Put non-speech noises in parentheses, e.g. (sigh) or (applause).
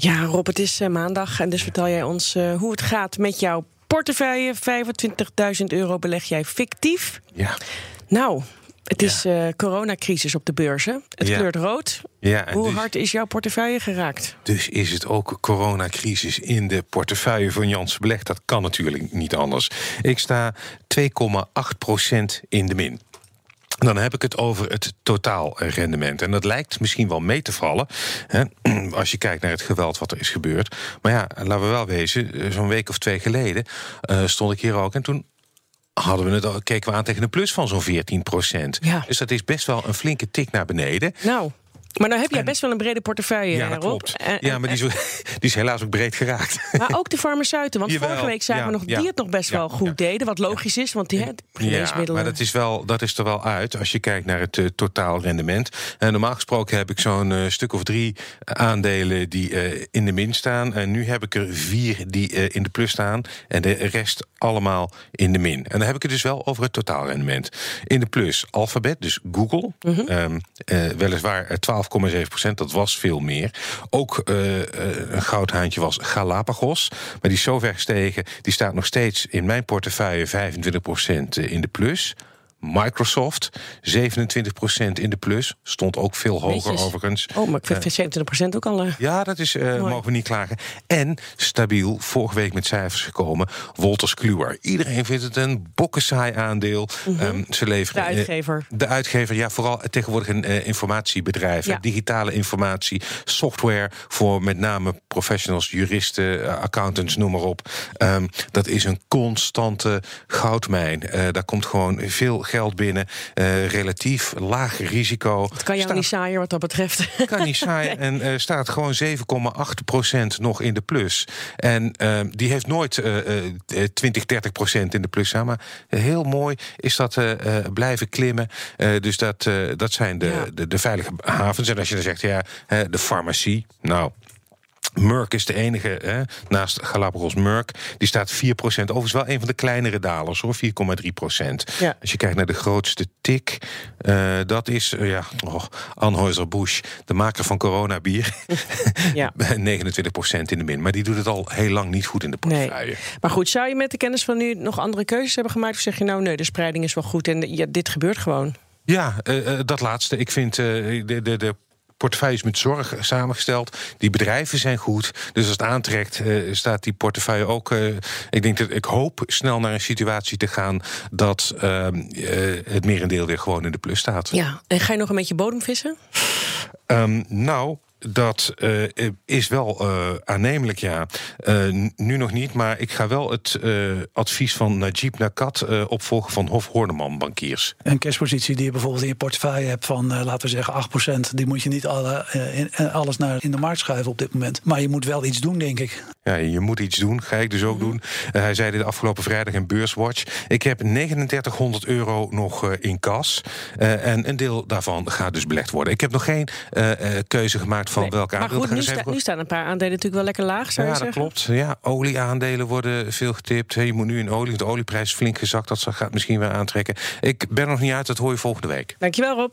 Ja, Rob, het is uh, maandag en dus vertel jij ons uh, hoe het gaat met jouw portefeuille. 25.000 euro beleg jij fictief. Ja. Nou, het is uh, coronacrisis op de beurzen. Het Ja. kleurt rood. Ja, Hoe dus, hard is jouw portefeuille geraakt? dus is het ook coronacrisis in de portefeuille van Janssen Beleg? Dat kan natuurlijk niet anders. Ik sta 2,8% in de min. Dan heb ik het over het totaalrendement. En dat lijkt misschien wel mee te vallen. Hè, (clears throat) als je kijkt naar het geweld wat er is gebeurd. Maar ja, laten we wel wezen. eh, Zo'n week of twee geleden eh, stond ik hier ook. En toen hadden we het, al- keken we aan tegen een plus van zo'n 14 Ja. Dus dat is best wel een flinke tik naar beneden. Nou, maar nou heb jij best wel een brede portefeuille, Ja, dat Rob. klopt. En- Ja, maar die is, (laughs) die is helaas ook breed geraakt. Maar ook de farmaceuten. Want Jawel, vorige week zagen ja, we nog ja. die het nog best wel goed deden. Wat logisch is, want die geneesmiddelen... maar dat is, wel, dat is er wel uit als je kijkt naar het eh, totaal rendement. En normaal gesproken heb ik zo'n eh, stuk of drie aandelen die eh, in de min staan. En nu heb ik er vier die eh, in de plus staan. En de rest allemaal in de min. En dan heb ik het dus wel over het totaalrendement. In de plus Alphabet, dus Google. Ehm, eh, weliswaar eh, 12,7 procent, dat was veel meer. Ook eh, eh, een goudhaantje was Galapagos. Maar die is zo ver gestegen. Die staat nog steeds in mijn portefeuille 25 procent in de plus. Microsoft, 27% in de plus. Stond ook veel hoger overigens. Oh, maar ik vind 27% ook al... eh, Ja, dat is, eh, mogen we niet klagen. En stabiel, vorige week met cijfers gekomen, Wolters Kluwer. Iedereen vindt het een bokkensaai aandeel. Ehm, ze leveren, Mhm. De eh, uitgever. de uitgever, ja, vooral tegenwoordig een eh, informatiebedrijf. Ja. Digitale informatie, software voor met name professionals, juristen, eh, accountants, noem maar op. Ehm, dat is een constante goudmijn. Eh, daar komt gewoon veel geld binnen. eh, relatief laag risico. Het kan jou Staat- niet saaier wat dat betreft. kan niet (laughs) saai. En eh, staat gewoon 7,8% nog in de plus. En eh, die heeft nooit eh, eh, 20, 30% in de plus staan. Maar heel mooi is dat blijven klimmen. Dus dat, dat zijn de, Ja. de, de veilige havens. En als je dan zegt, ja, hè, de farmacie. Nou. Merck is de enige, hè, naast Galapagos Merck. Die staat 4%. Overigens wel een van de kleinere dalers, hoor. 4,3%. Ja. Als je kijkt naar de grootste tik, eh, dat is uh, ja, oh, Anheuser-Busch, de maker van coronabier. (laughs) (laughs) Ja. 29% in de min. Maar die doet het al heel lang niet goed in de portefeuille. Maar goed, zou je met de kennis van nu nog andere keuzes hebben gemaakt? Of zeg je nou, nee, de spreiding is wel goed en ja, dit gebeurt gewoon? Ja, eh, eh, dat laatste. Ik vind eh, de, de, de portefeuille is met zorg samengesteld. Die bedrijven zijn goed. Dus als het aantrekt, eh, staat die portefeuille ook. eh, ik denk dat ik hoop snel naar een situatie te gaan dat eh, het merendeel weer gewoon in de plus staat. Ja, en ga je nog een beetje bodemvissen? Ehm, nou. Dat eh, is wel eh, aannemelijk, ja. Eh, nu nog niet, maar ik ga wel het advies van Najib Nakat opvolgen van Hof Horneman Bankiers. Een cashpositie die je bijvoorbeeld in je portefeuille hebt van, laten we zeggen, 8%. Die moet je niet alle, in- alles naar in de markt schuiven op dit moment. Maar je moet wel iets doen, denk ik. Ja, je moet iets doen. Ga ik dus ook doen. Eh, hij zei dit afgelopen vrijdag in Beurswatch. Ik heb 3900 euro nog in kas. En een deel daarvan gaat dus belegd worden. Ik heb nog geen keuze gemaakt van Nee. welke maar aandeel. goed, nu, gaan. Sta- nu staan een paar aandelen natuurlijk wel lekker laag, zou ja, je dat zeggen? klopt. Ja, olieaandelen worden veel getipt. Hè, Je moet nu in olie, de olieprijs is flink gezakt. Dat gaat misschien weer aantrekken. Ik ben nog niet uit, dat hoor je volgende week. Dankjewel, Rob.